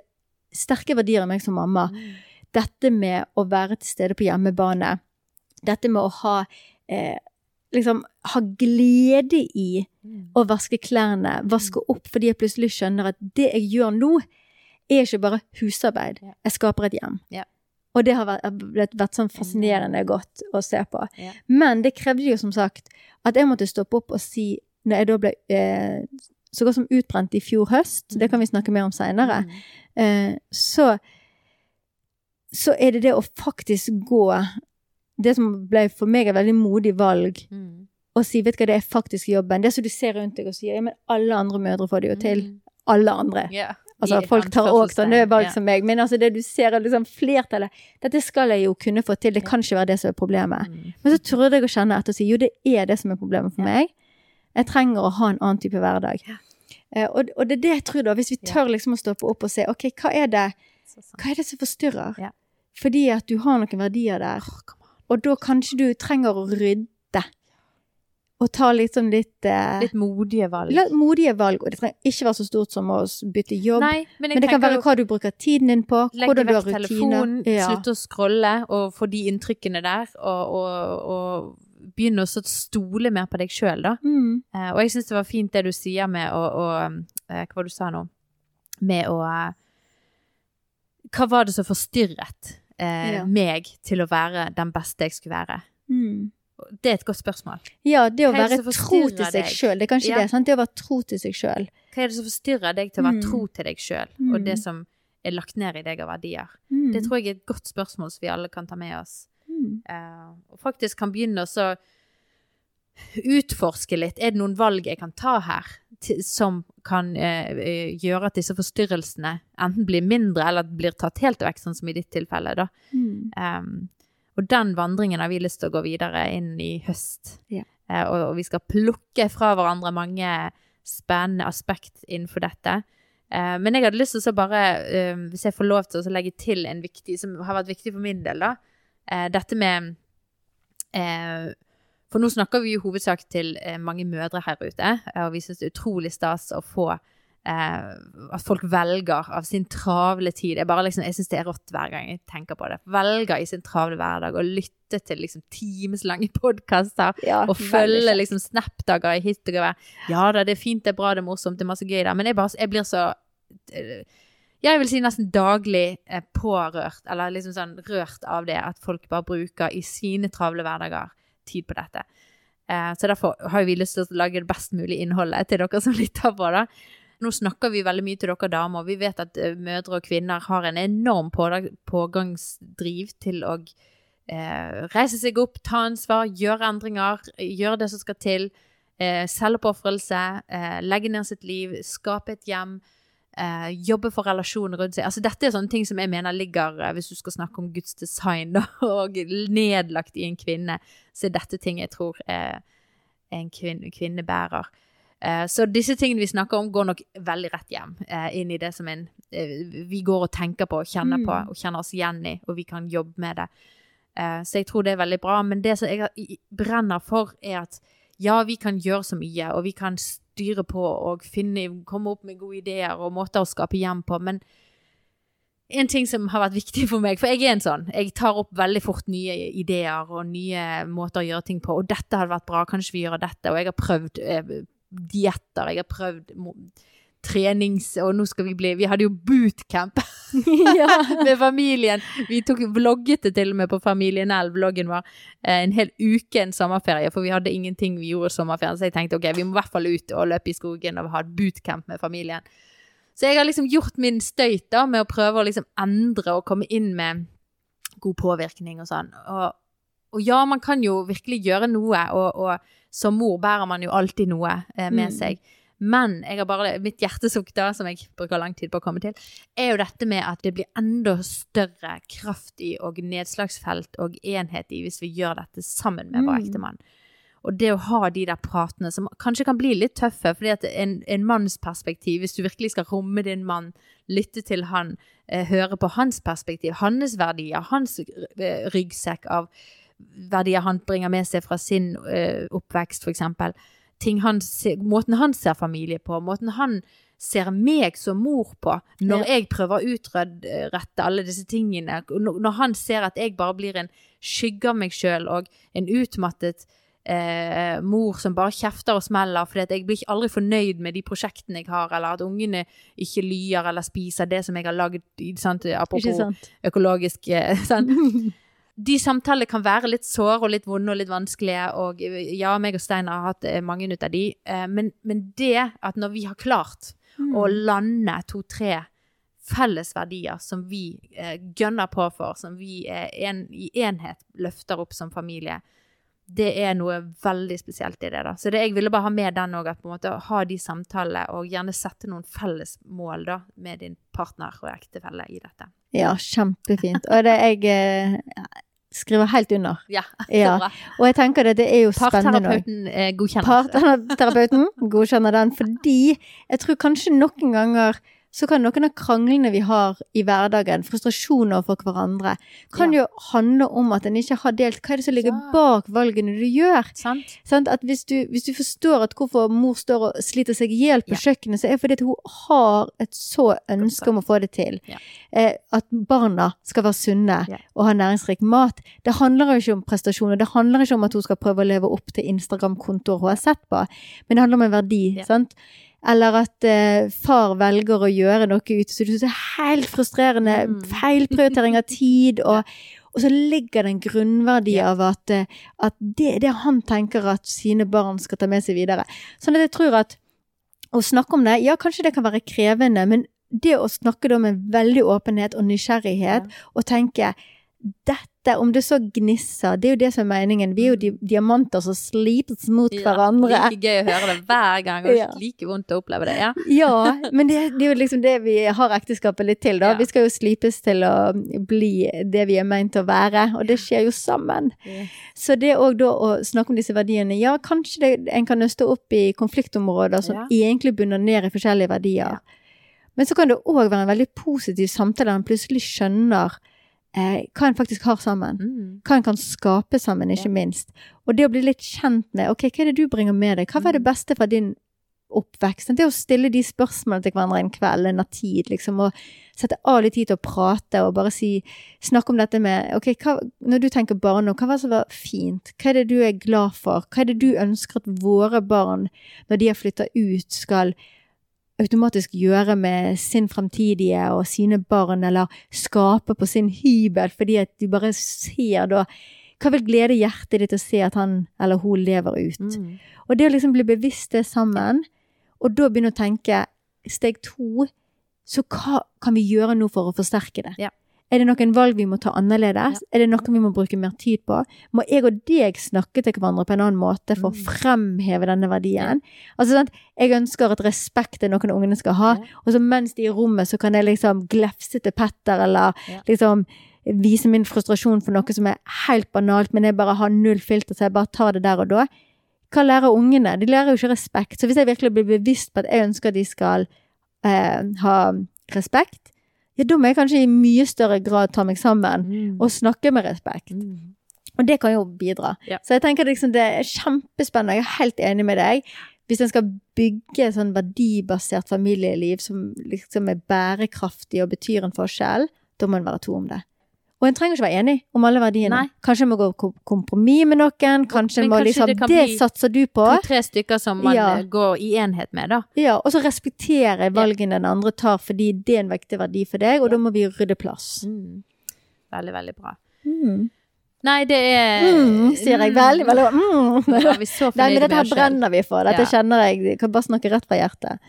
sterke verdier i meg som mamma. Dette med å være til stede på hjemmebane. Dette med å ha eh, liksom ha glede i å vaske klærne, vaske opp, fordi jeg plutselig skjønner at det jeg gjør nå, er ikke bare husarbeid. Jeg skaper et hjem. Ja. Og det har vært, vært sånn fascinerende godt å se på. Ja. Men det krevde jo som sagt at jeg måtte stoppe opp og si, når jeg da ble eh, så godt som utbrent i fjor høst, det kan vi snakke mer om seinere, eh, så så er det det å faktisk gå Det som ble for meg et veldig modig valg, Mm. å si vet du hva, det er faktisk jobben. Det som du ser rundt deg og sier ja, men alle andre mødre får det jo til. Mm. Alle andre. Altså, folk tar òg sånne valg som meg, men altså det du ser, er liksom flertallet Dette skal jeg jo kunne få til, det kan ikke være det som er problemet. Mm. Men så trodde jeg å kjenne etter og si jo, det er det som er problemet for meg. Jeg trenger å ha en annen type hverdag. Eh, og, og det er det jeg tror, da, hvis vi tør liksom å stoppe opp og se ok, hva er det, hva er det som forstyrrer? Fordi at du har noen verdier der. Og da kanskje du trenger å rydde. Og ta litt sånn litt, eh, Litt modige valg. litt modige valg. Og det trenger ikke være så stort som å bytte jobb. Nei, men men det kan være hva du bruker tiden din på. legge Hvordan du har vekk telefonen, Ja. slutte å scrolle og få de inntrykkene der, og, og, og begynne å stole mer på deg sjøl, da. Mm. Eh, og jeg syns det var fint det du sier med å, å eh, Hva var det du sa nå? Med å eh, Hva var det som forstyrret eh, Ja. meg til å være den beste jeg skulle være? Mm. Det er et godt spørsmål. Ja, det å Hva det være tro til seg sjøl. Det er kanskje Ja. det. Sant? Det å være tro til seg sjøl. Hva er det som forstyrrer deg til å være Mm. tro til deg sjøl, Mm. og det som er lagt ned i deg av verdier? Mm. Det tror jeg er et godt spørsmål som vi alle kan ta med oss. Mm. Eh, og faktisk kan begynne å utforske litt. Er det noen valg jeg kan ta her til, som kan eh, gjøre at disse forstyrrelsene enten blir mindre eller blir tatt helt vekk, sånn som i ditt tilfelle, da. Mm. Um, og den vandringen har vi lyst til å gå videre inn i høst. Ja. Uh, og, og vi skal plukke fra hverandre mange spennende aspekt innenfor dette. Men jeg hadde lyst til å bare, hvis jeg får lov til å legge til en viktig, som har vært viktig for min del, da. Eh, dette med eh, For nå snakker vi jo i hovedsak til eh, mange mødre her ute, og vi syns det er utrolig stas å få eh, at folk velger av sin travle tid. Jeg, bare liksom, jeg syns det er rått hver gang jeg tenker på det. Velger i sin travle hverdag å lytte til liksom timeslange [laughs] podkaster. Ja, Og følge liksom Snap-dager i hit og gevær. Ja da, det er fint, det er bra, det er morsomt, det er masse gøy der. Men jeg, bare, jeg blir så eh, Jeg vil si nesten daglig eh, pårørt, eller liksom sånn rørt av det at folk bare bruker i sine travle hverdager tid på dette. Eh, så derfor har vi lyst til å lage det best mulige innholdet til dere som [laughs] lytter på. da. Nå snakker vi veldig mye til dere damer. Vi vet at eh, mødre og kvinner har en enorm pågangsdriv til å eh, reise seg opp, ta ansvar, gjøre endringer, gjøre det som skal til. Eh, Selvoppofrelse, eh, legge ned sitt liv, skape et hjem. Eh, jobbe for relasjoner rundt seg. Altså, dette er sånne ting som jeg mener ligger, eh, hvis du skal snakke om Guds design, da, [laughs] og nedlagt i en kvinne, så er dette ting jeg tror eh, en kvinne, kvinne bærer. Eh, Så disse tingene vi snakker om, går nok veldig rett hjem eh, inn i det som en, eh, vi går og tenker på og kjenner Mm. på og kjenner oss igjen i, og vi kan jobbe med det. Eh, Så jeg tror det er veldig bra. Men det som jeg brenner for, er at ja, vi kan gjøre så mye, og vi kan styre på og finne, komme opp med gode ideer og måter å skape hjem på, men en ting som har vært viktig for meg, for jeg er en sånn, jeg tar opp veldig fort nye ideer og nye måter å gjøre ting på, og dette hadde vært bra, kanskje vi gjør dette, og jeg har prøvd eh, dietter, jeg har prøvd trenings, og nå skal vi bli, vi hadde jo bootcamp [laughs] ja. [laughs] med familien. Vi tok vlogget det til og med på Familien L, vloggen vår, eh, en hel uke en sommerferie, for vi hadde ingenting vi gjorde i sommerferien, så jeg tenkte ok, vi må i hvert fall ut og løpe i skogen og ha et bootcamp med familien. Så jeg har liksom gjort min støyt da, med å prøve å liksom endre og komme inn med god påvirkning og sånn. Og, og ja, man kan jo virkelig gjøre noe, og, og som mor bærer man jo alltid noe eh, med Mm. seg. Men bare, mitt hjertesukk da, som jeg bruker lang tid på å komme til, er jo dette med at det blir enda større kraft i og nedslagsfelt og enhet i hvis vi gjør dette sammen med vår Mm. ektemann. Og det å ha de der pratene som kanskje kan bli litt tøffe, fordi at en, en manns perspektiv, hvis du virkelig skal romme din mann, lytte til han, eh, høre på hans perspektiv, hans verdier, hans ryggsekk av verdier han bringer med seg fra sin eh, oppvekst. Ting han ser, måten han ser familie på, måten han ser meg som mor på, når jeg prøver å utrette alle disse tingene, når han ser at jeg bare blir en skygge av meg sjøl og en utmattet eh, mor som bare kjefter og smeller, fordi jeg blir ikke aldri fornøyd med de prosjektene jeg har, eller at ungene ikke lyer eller spiser det som jeg har sant, apropos økologisk eh? [laughs] [laughs] De samtalene kan være litt såre og litt vonde og litt vanskelige, og eh, ja, meg og Stein har hatt eh, mange ut av de, eh, men, men det at når vi har klart Mm. å lande to-tre felles verdier som vi eh, gønner på for, som vi eh, en, i enhet løfter opp som familie, det er noe veldig spesielt i det. da. Så det, jeg ville bare ha med den òg, at på en måte ha de samtalene, og gjerne sette noen felles mål da, med din partner og ektefelle i dette. Ja, kjempefint. Og det jeg eh, skriver helt under. Ja, Ja. Og jeg tenker det, det er jo spennende nå. Parterapeuten eh, godkjenner. Parterapeuten godkjenner den fordi jeg tror kanskje noen ganger så kan noen av kranglene vi har i hverdagen, frustrasjoner for hverandre, kan jo handle om at en ikke har delt hva er det som ligger Ja. bak valgene du gjør. Sant? Sant? At hvis du, hvis du forstår at hvorfor mor står og sliter seg i hjel på Ja. kjøkkenet, så er det fordi at hun har et så ønske om å få det til. Ja. Eh, at barna skal være sunne Ja. og ha næringsrik mat. Det handler jo ikke om prestasjoner. Det handler ikke om at hun skal prøve å leve opp til Instagram-kontoer hun har sett på, men det handler om en verdi. Ja. sant? Eller at eh, far velger å gjøre noe ute, så det er helt frustrerende. Mm. Feilprioritering av tid. [laughs] Og, og så ligger det en grunnverdi av at, eh, at det det han tenker at sine barn skal ta med seg videre. Sånn at jeg tror at å snakke om det, ja, kanskje det kan være krevende, men det å snakke da med veldig åpenhet og nysgjerrighet, og tenke dette, om det så gnisser, det er jo det som er meningen. Vi er jo di diamanter som slipes mot hverandre. Ja, like gøy å høre det hver gang, og [laughs] Ja. like vondt å oppleve det. Ja. Ja, men det, det er jo liksom det vi har ekteskapet litt til, da. Vi skal jo slipes til å bli det vi er meint å være, og det skjer jo sammen. Så det òg da å snakke om disse verdiene, ja, kanskje det, en kan nøste opp i konfliktområder som egentlig bunner ned i forskjellige verdier. Men så kan det òg være en veldig positiv samtale der en plutselig skjønner eh, hva en faktisk har sammen. Mm. Hva en kan skape sammen, ikke Ja. minst. Og det å bli litt kjent med ok, hva er det du bringer med deg? Hva var det Mm. beste fra din oppvekst? Det å stille de spørsmålene til hverandre en kveld, en tid, liksom, og sette av litt tid til å prate og bare si Snakke om dette med ok, hva, når du tenker barn nå, hva var det som var fint? Hva er det du er glad for? Hva er det du ønsker at våre barn, når de har flytta ut, skal automatisk gjøre med sin fremtidige og sine barn, eller skape på sin hybel, fordi at du bare ser da Hva vil glede hjertet ditt å se at han eller hun lever ut? Mm. Og det å liksom bli bevisst det sammen, og da begynne å tenke steg to, så hva kan vi gjøre nå for å forsterke det? Ja. Er det noen valg vi må ta annerledes? Ja. Er det noe vi må bruke mer tid på? Må jeg og deg snakke til hverandre på en annen måte for å Mm. fremheve denne verdien? Altså sant, Jeg ønsker at respekt er noe ungene skal ha, og så mens de er i rommet, så kan jeg liksom glefse til Petter, eller liksom vise min frustrasjon for noe som er helt banalt, men jeg bare har null filter, så jeg bare tar det der og da. Hva lærer ungene? De lærer jo ikke respekt. Så hvis jeg virkelig blir bevisst på at jeg ønsker at de skal eh, ha respekt, ja, da må jeg kanskje i mye større grad ta meg sammen Mm. og snakke med respekt. Mm. Og det kan jo bidra. Ja. Så jeg tenker liksom det er kjempespennende. Jeg er helt enig med deg. Hvis en skal bygge sånn verdibasert familieliv som liksom er bærekraftig og betyr en forskjell, da må en være to om det. Og en trenger ikke være enig om alle verdiene. Nei. Kanskje en må gå kom- kompromiss med noen. Kanskje en må liksom det Det satser du på. To-tre stykker som man Ja. eh, går i enhet med, da. Ja, og så respektere valgene den andre tar, fordi det er en viktig verdi for deg, og da må vi rydde plass. Mm. Veldig, veldig bra. Mm. Nei, det er Mm, sier jeg veldig, veldig mm. Det er [laughs] vi så fornøyde dette med her oss selv. brenner vi for. Dette Ja. kjenner jeg. Jeg kan bare snakke rett fra hjertet.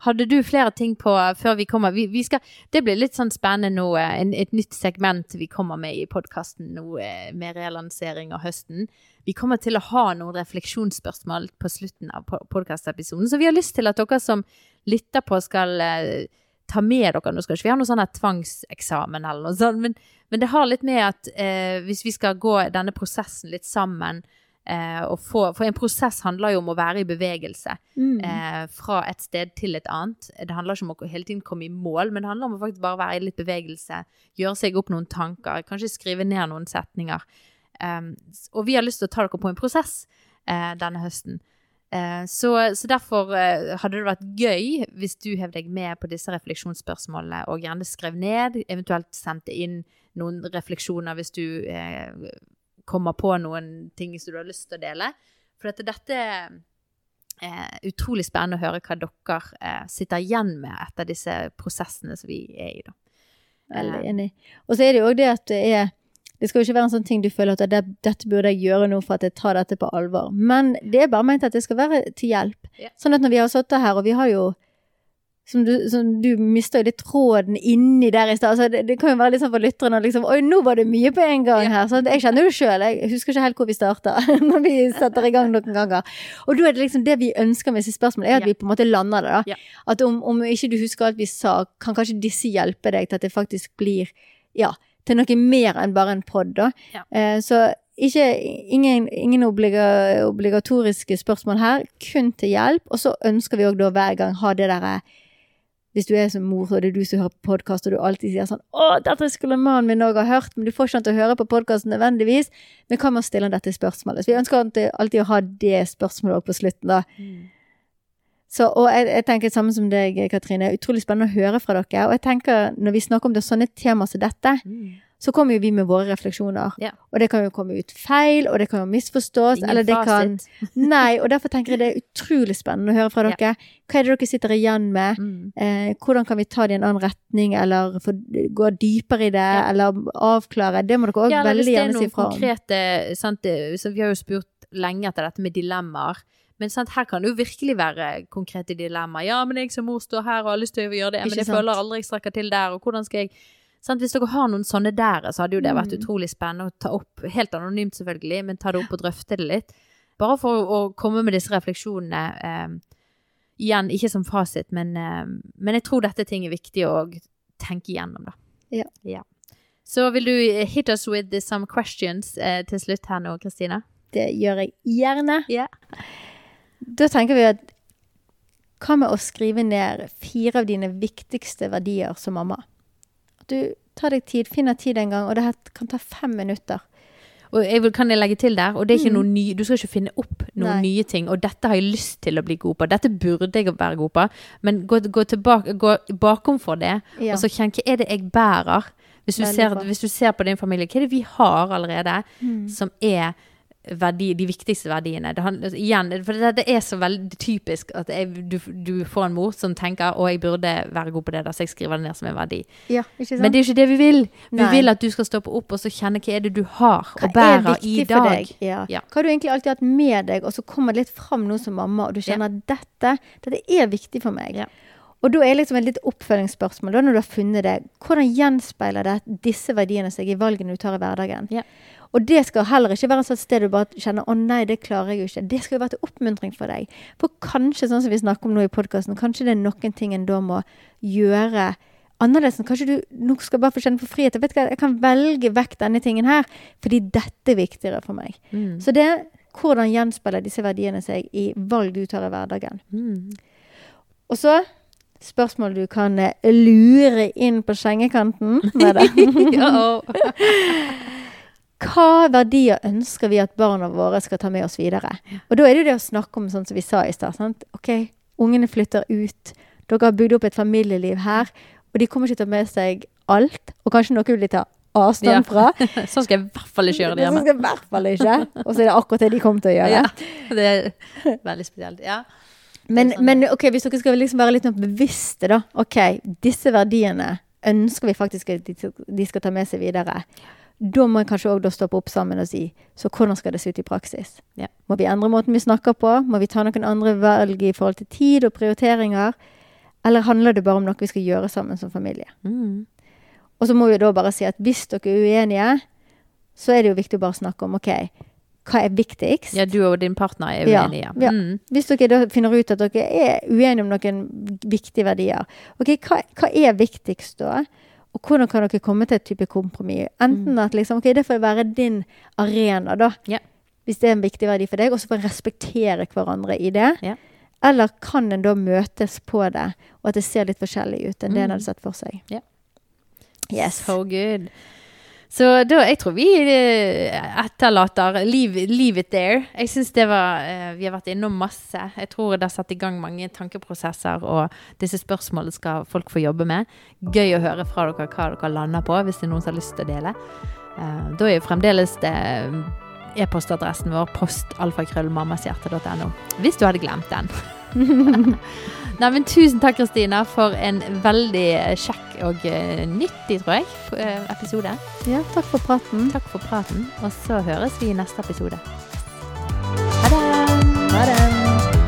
Hadde du flere ting på før vi kommer? Vi, vi skal, det blir litt sånn spennende nå, eh, en, et nytt segment vi kommer med i podkasten nå eh, med relansering av høsten. Vi kommer til å ha noen refleksjonsspørsmål på slutten av podkastepisoden, så vi har lyst til at dere som lytter på, skal eh, ta med dere Nå vi ha noe sånn tvangseksamen eller noe sånt, men, men det har litt med at eh, hvis vi skal gå denne prosessen litt sammen eh, få, For en prosess handler jo om å være i bevegelse Mm. eh, fra et sted til et annet. Det handler ikke om å hele tiden komme i mål, men det handler om å faktisk bare være i litt bevegelse. Gjøre seg opp noen tanker, kanskje skrive ned noen setninger. Eh, og vi har lyst til å ta dere på en prosess eh, denne høsten. Eh, så, så derfor eh, hadde det vært gøy hvis du hev deg med på disse refleksjonsspørsmålene, og gjerne skrev ned, eventuelt sendte inn noen refleksjoner hvis du kommer på noen ting som du har lyst til å dele. For dette, dette er utrolig spennende å høre hva dere eh, sitter igjen med etter disse prosessene som vi er i. da. Veldig Eh, enig. Og så er det jo òg det at det er Det skal jo ikke være en sånn ting du føler at det, dette burde jeg gjøre nå for at jeg tar dette på alvor. Men det er bare ment at det skal være til hjelp. Sånn at når vi har sittet her, og vi har jo som du, som du mister jo litt tråden inni der i stad. Altså, det, det kan jo være litt sånn for lytterne at liksom Oi, nå var det mye på en gang her. Sant? Jeg kjenner det sjøl. Jeg husker ikke helt hvor vi starta [laughs] når vi setter i gang noen ganger. Og da er det liksom det vi ønsker med disse spørsmålene, er at vi på en måte lander det. da. At om, om ikke du husker alt vi sa, kan kanskje disse hjelpe deg til at det faktisk blir ja, til noe mer enn bare en pod. da. Ja. Eh, så ikke, ingen, ingen obligatoriske spørsmål her, kun til hjelp. Og så ønsker vi òg da hver gang ha det derre hvis du er som mor, og det er du som hører på podkast, og du alltid sier sånn 'Å, dette skulle mannen min òg ha hørt', men du får ikke han til å høre på podkasten nødvendigvis. Men hva med å stille han dette spørsmålet? Så vi ønsker alltid, alltid å ha det spørsmålet òg på slutten, da. Så, og jeg, jeg tenker samme som deg, Katrine. Utrolig spennende å høre fra dere. Og jeg tenker, når vi snakker om det sånne temaer som dette, så kommer jo vi med våre refleksjoner. Ja. Og det kan jo komme ut feil, og det kan jo misforstås. Ingen eller det kan. [laughs] Nei, og derfor tenker jeg det er utrolig spennende å høre fra Ja. dere. Hva er det dere sitter igjen med? Mm. Eh, hvordan kan vi ta det i en annen retning, eller få, gå dypere i det, Ja. eller avklare? Det må dere òg Ja, veldig er gjerne si fra om. konkrete sant, så Vi har jo spurt lenge etter dette med dilemmaer. Men sant, her kan det jo virkelig være konkrete dilemmaer. Ja, men jeg som mor står her og har lyst til å gjøre det, men jeg sant? føler aldri jeg strekker til der, og hvordan skal jeg sant, Hvis dere har noen sånne der, så hadde jo det vært Mm. utrolig spennende å ta opp, helt anonymt selvfølgelig, men ta det opp og drøfte det litt. Bare for å komme med disse refleksjonene. Eh, igjen, ikke som fasit, men, eh, men jeg tror dette ting er viktig å tenke igjennom, da. Ja. Så vil du eh, hit us with some questions eh, til slutt her nå, Kristine? Det gjør jeg gjerne. Ja. Da tenker vi at hva med å skrive ned fire av dine viktigste verdier som mamma? Du tar deg tid, finner tid en gang, og det her kan ta fem minutter. Og jeg vil, kan jeg legge til der, og det er ikke Mm. noe ny, du skal ikke finne opp noen Nei. nye ting, og dette har jeg lyst til å bli god på, dette burde jeg være god på, men gå, gå, tilbake, gå bakom for det, Ja. og så kjenn hva er det jeg bærer? Hvis du, ser, hvis du ser på din familie, hva er det vi har allerede Mm. som er verdi, de viktigste verdiene? Det handler, igjen, for det, det er så veldig typisk at jeg, du, du får en mor som tenker, å, jeg burde være god på det, da, så jeg skriver det ned som en verdi. Ja? Men det er jo ikke det vi vil. Vi Nei. vil at du skal stoppe opp og så kjenne hva er det du har Hva og bærer er i dag. Ja. Ja. Hva har du egentlig alltid hatt med deg, og så kommer det litt fram nå som mamma, og du kjenner at dette, dette er viktig for meg. Ja. Og da er liksom et litt oppfølgingsspørsmål, da når du har funnet det, hvordan gjenspeiler det disse verdiene seg i valgene du tar i hverdagen? Ja. Og det skal heller ikke være et sånt sted du bare kjenner 'å nei, det klarer jeg jo ikke'. Det skal jo være til oppmuntring for deg. For kanskje, sånn som vi snakker om nå i podkasten, kanskje det er noen ting en da må gjøre annerledes. Kanskje du nå skal bare få kjenne på frihet. Jeg vet ikke, jeg kan velge vekk denne tingen her, fordi dette er viktigere for meg. Mm. Så det hvordan gjenspeiler disse verdiene seg i valg du tar i hverdagen. Mm. Og så spørsmål du kan eh, lure inn på sengekanten med det. [laughs] [laughs] Ja, Hva verdier ønsker vi at barna våre skal ta med oss videre? Og da er det jo det å snakke om sånn som vi sa i stad. Ok, ungene flytter ut. Dere har bygd opp et familieliv her. Og de kommer ikke til å ta med seg alt. Og kanskje noe vil de ta avstand Ja. fra. [laughs] Sånn skal jeg i hvert fall ikke gjøre det hjemme. Sånn skal i hvert fall ikke. Og så er det akkurat det de kommer til å gjøre. Ja, det er veldig spesielt. Ja. Men, sånn men ok, hvis dere skal liksom være litt bevisste, da. Ok, disse verdiene ønsker vi faktisk at de, de skal ta med seg videre. Da må jeg kanskje òg stoppe opp sammen og si så hvordan skal det se ut i praksis? Ja. Må vi endre måten vi snakker på? Må vi ta noen andre valg i forhold til tid og prioriteringer? Eller handler det bare om noe vi skal gjøre sammen som familie? Mm. Og så må vi da bare si at hvis dere er uenige, så er det jo viktig å bare snakke om ok, hva er viktigst? ja, du og din partner er Ja, uenige. ja. Mm. Hvis dere da finner ut at dere er uenige om noen viktige verdier, ok, hva, hva er viktigst da? Og hvordan kan dere komme til et type kompromiss? Enten at liksom, ok, det får være din arena da, Ja. hvis det er en viktig verdi for deg, og så får en respektere hverandre i det. Ja. Eller kan en da møtes på det, og at det ser litt forskjellig ut enn det en Mm. hadde sett for seg? Ja. Yes. So good. Så da, jeg tror vi eh, etterlater leave, leave it there. Jeg syns det var eh, Vi har vært innom masse. Jeg tror det har satt i gang mange tankeprosesser, og disse spørsmålene skal folk få jobbe med. Gøy å høre fra dere hva dere lander på, hvis det er noen som har lyst til å dele. Eh, da er jo fremdeles det e-postadressen vår postalfakrøllmammashjerte.no. Hvis du hadde glemt den. Nei, men Tusen takk, Kristina, for en veldig kjekk og eh, nyttig, tror jeg, eh, episode. Ja, takk for praten. Takk for praten, og så høres vi i neste episode. Ha det! Ha det.